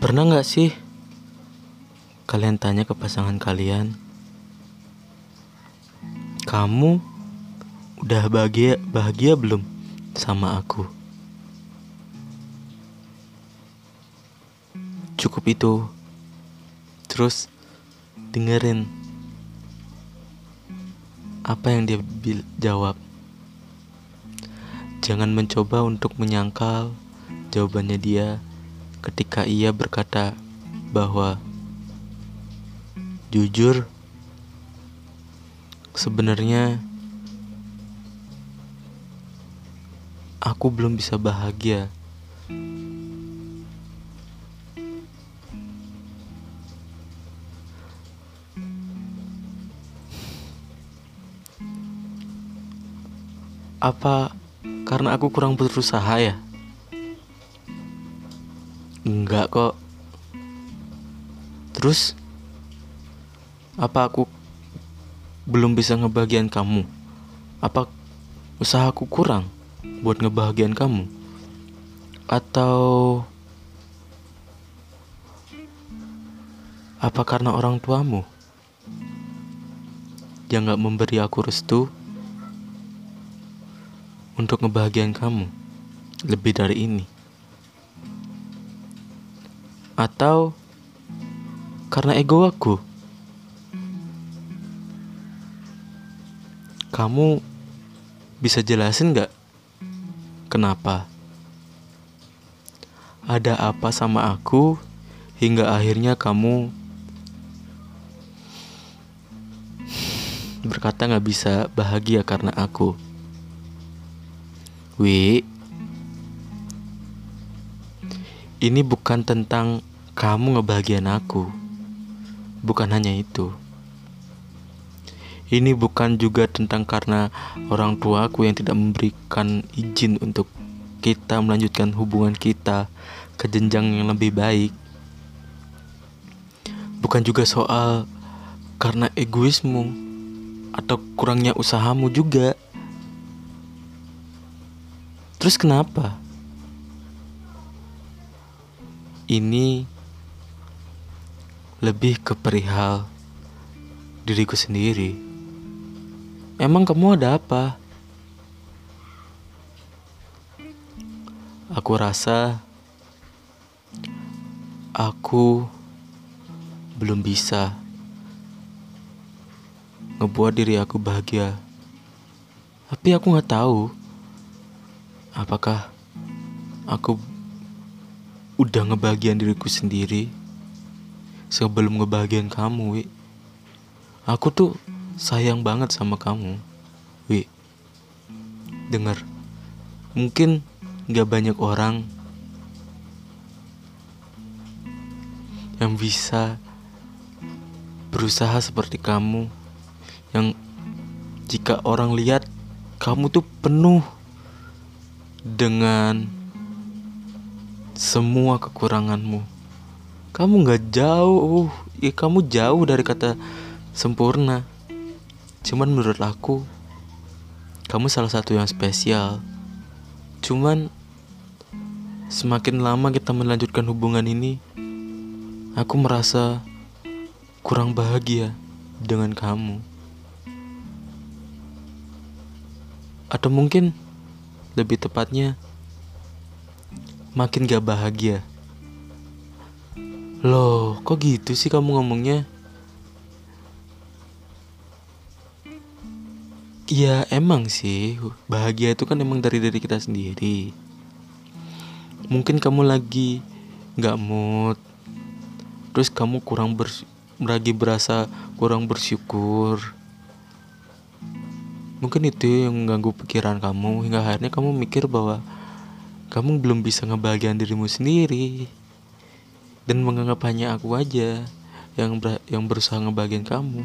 Pernah nggak sih kalian tanya ke pasangan kalian, kamu udah bahagia bahagia belum sama aku? Cukup itu. Terus dengerin apa yang dia jawab. Jangan mencoba untuk menyangkal jawabannya dia ketika ia berkata bahwa jujur sebenarnya aku belum bisa bahagia. Apa karena aku kurang berusaha ya? Enggak kok. Terus apa aku belum bisa ngebagian kamu? Apa usahaku kurang buat ngebahagian kamu? Atau apa karena orang tuamu yang gak memberi aku restu untuk ngebahagiain kamu lebih dari ini? Atau karena ego aku? Kamu bisa jelasin gak kenapa? Ada apa sama aku hingga akhirnya kamu berkata gak bisa bahagia karena aku? Wi, ini bukan tentang kamu ngebahagiain aku. Bukan hanya itu. Ini bukan juga tentang karena orang tuaku yang tidak memberikan izin untuk kita melanjutkan hubungan kita ke jenjang yang lebih baik. Bukan juga soal karena egoismu atau kurangnya usahamu juga. Terus kenapa? Ini lebih ke perihal diriku sendiri. Emang kamu ada apa? Aku rasa aku belum bisa ngebuat diri aku bahagia. Tapi aku nggak tahu Apakah aku udah ngebagian diriku sendiri sebelum ngebagian kamu, Wi? Aku tuh sayang banget sama kamu, Wi. Dengar, mungkin gak banyak orang yang bisa berusaha seperti kamu yang jika orang lihat kamu tuh penuh dengan semua kekuranganmu. Kamu gak jauh, ya kamu jauh dari kata sempurna. Cuman menurut aku, kamu salah satu yang spesial. Cuman semakin lama kita melanjutkan hubungan ini, aku merasa kurang bahagia dengan kamu. Atau mungkin lebih tepatnya makin gak bahagia. Loh, kok gitu sih kamu ngomongnya? Ya emang sih, bahagia itu kan emang dari diri kita sendiri. Mungkin kamu lagi gak mood, terus kamu kurang bers lagi berasa kurang bersyukur Mungkin itu yang mengganggu pikiran kamu hingga akhirnya kamu mikir bahwa kamu belum bisa ngebahagiain dirimu sendiri dan menganggap hanya aku aja yang ber yang berusaha ngebahagiain kamu.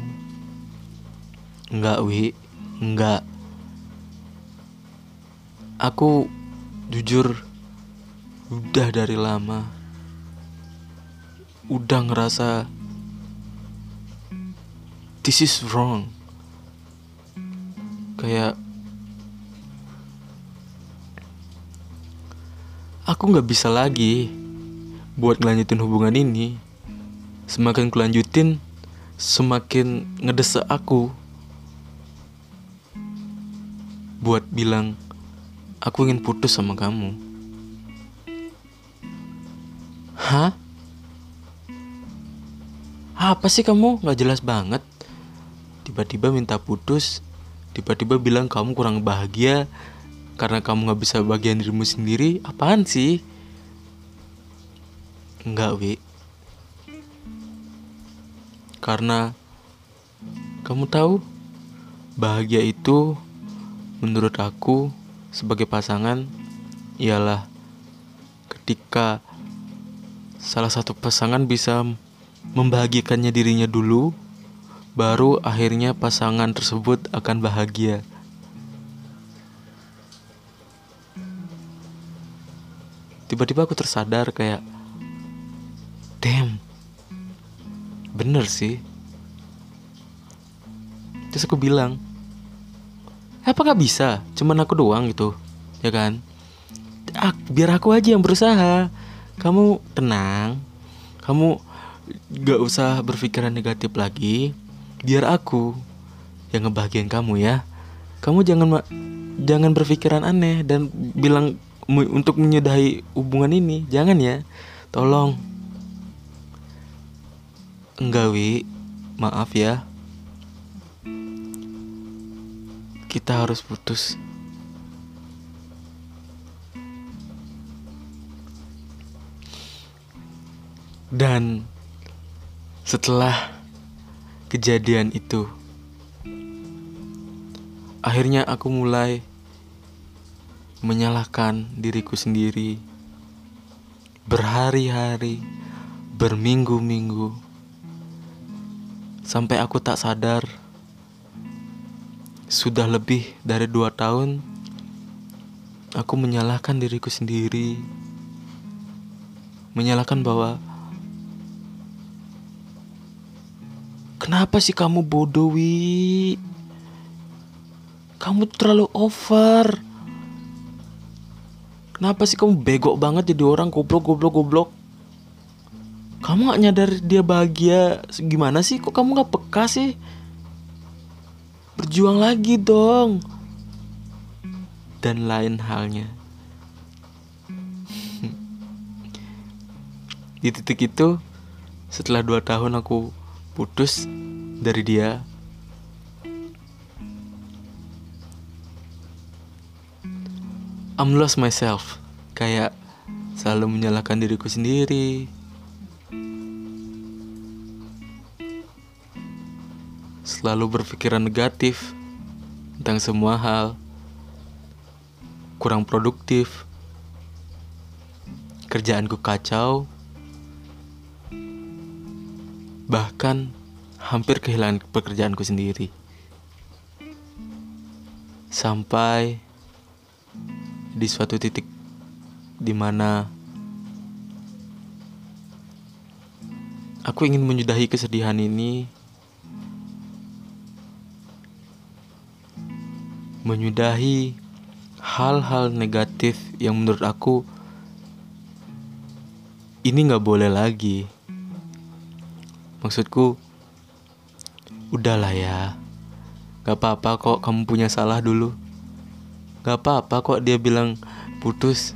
Enggak, Wi. Enggak. Aku jujur udah dari lama udah ngerasa this is wrong kayak aku nggak bisa lagi buat ngelanjutin hubungan ini. Semakin kulanjutin, semakin ngedesek aku buat bilang aku ingin putus sama kamu. Hah? Apa sih kamu? Gak jelas banget. Tiba-tiba minta putus, tiba-tiba bilang kamu kurang bahagia karena kamu gak bisa bagian dirimu sendiri. Apaan sih? Enggak, Wi. Karena kamu tahu, bahagia itu menurut aku sebagai pasangan ialah ketika salah satu pasangan bisa membahagiakannya dirinya dulu, baru akhirnya pasangan tersebut akan bahagia. Tiba-tiba aku tersadar kayak, bener sih. Terus aku bilang apa nggak bisa? Cuman aku doang gitu ya kan? Ah, biar aku aja yang berusaha. Kamu tenang. Kamu gak usah berpikiran negatif lagi. Biar aku yang ngebahagiain kamu ya. Kamu jangan jangan berpikiran aneh dan bilang untuk menyudahi hubungan ini. Jangan ya. Tolong Enggak, Wi. Maaf ya. Kita harus putus. Dan setelah kejadian itu, akhirnya aku mulai menyalahkan diriku sendiri berhari-hari, berminggu-minggu Sampai aku tak sadar. Sudah lebih dari dua tahun Aku menyalahkan diriku sendiri. Menyalahkan bahwa Kenapa sih kamu bodoh, Wi? Kamu terlalu over. Kenapa sih kamu bego banget jadi orang goblok goblok goblok kamu gak nyadar dia bahagia? Gimana sih? Kok kamu gak peka sih? Berjuang lagi dong. Dan lain halnya. Di titik itu setelah dua tahun aku putus dari dia I'm lost myself. Kayak selalu menyalahkan diriku sendiri selalu berpikiran negatif tentang semua hal, kurang produktif, kerjaanku kacau, bahkan hampir kehilangan pekerjaanku sendiri. Sampai di suatu titik di mana aku ingin menyudahi kesedihan ini menyudahi hal-hal negatif yang menurut aku ini nggak boleh lagi. Maksudku, udahlah ya, gak apa-apa kok kamu punya salah dulu. Gak apa-apa kok dia bilang putus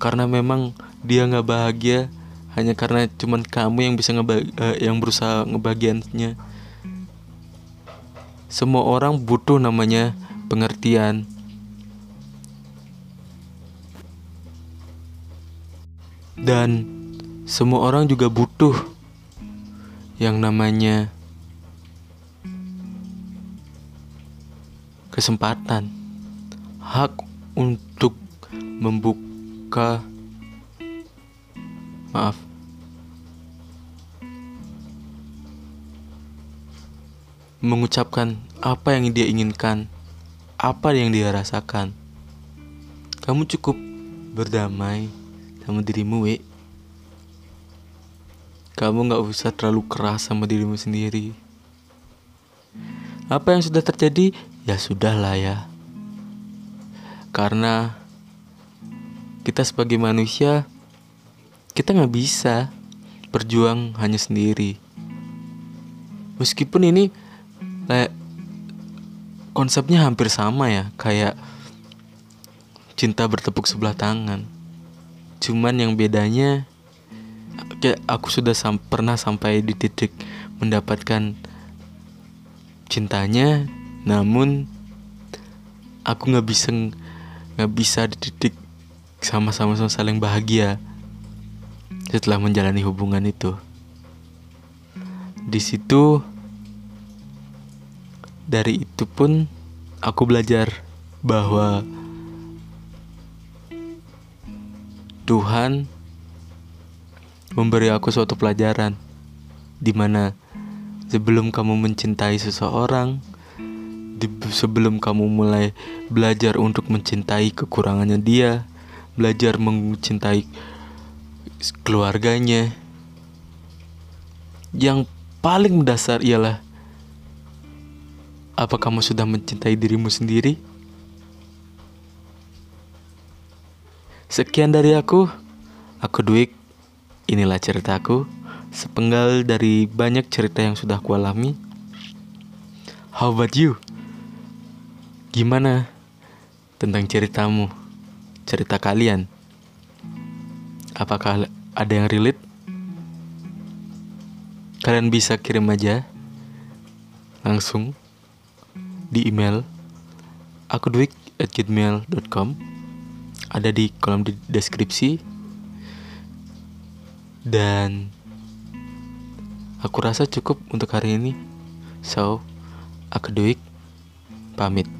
karena memang dia nggak bahagia hanya karena cuman kamu yang bisa ngebag uh, yang berusaha ngebagiannya. Semua orang butuh namanya pengertian. Dan semua orang juga butuh yang namanya kesempatan, hak untuk membuka maaf mengucapkan apa yang dia inginkan apa yang dia rasakan. Kamu cukup berdamai sama dirimu, we. Kamu gak usah terlalu keras sama dirimu sendiri. Apa yang sudah terjadi, ya sudahlah ya. Karena kita sebagai manusia kita nggak bisa berjuang hanya sendiri meskipun ini kayak konsepnya hampir sama ya kayak cinta bertepuk sebelah tangan. Cuman yang bedanya kayak aku sudah sam pernah sampai di titik mendapatkan cintanya namun aku nggak bisa nggak bisa di titik sama-sama saling bahagia setelah menjalani hubungan itu. Di situ dari itu pun aku belajar bahwa Tuhan memberi aku suatu pelajaran di mana sebelum kamu mencintai seseorang, di, sebelum kamu mulai belajar untuk mencintai kekurangannya dia, belajar mencintai keluarganya, yang paling mendasar ialah apa kamu sudah mencintai dirimu sendiri? Sekian dari aku. Aku Dwik. Inilah ceritaku. Sepenggal dari banyak cerita yang sudah aku alami. How about you? Gimana tentang ceritamu? Cerita kalian? Apakah ada yang relate? Kalian bisa kirim aja langsung di email aku at gmail.com ada di kolom di deskripsi. Dan aku rasa cukup untuk hari ini. So aku duik pamit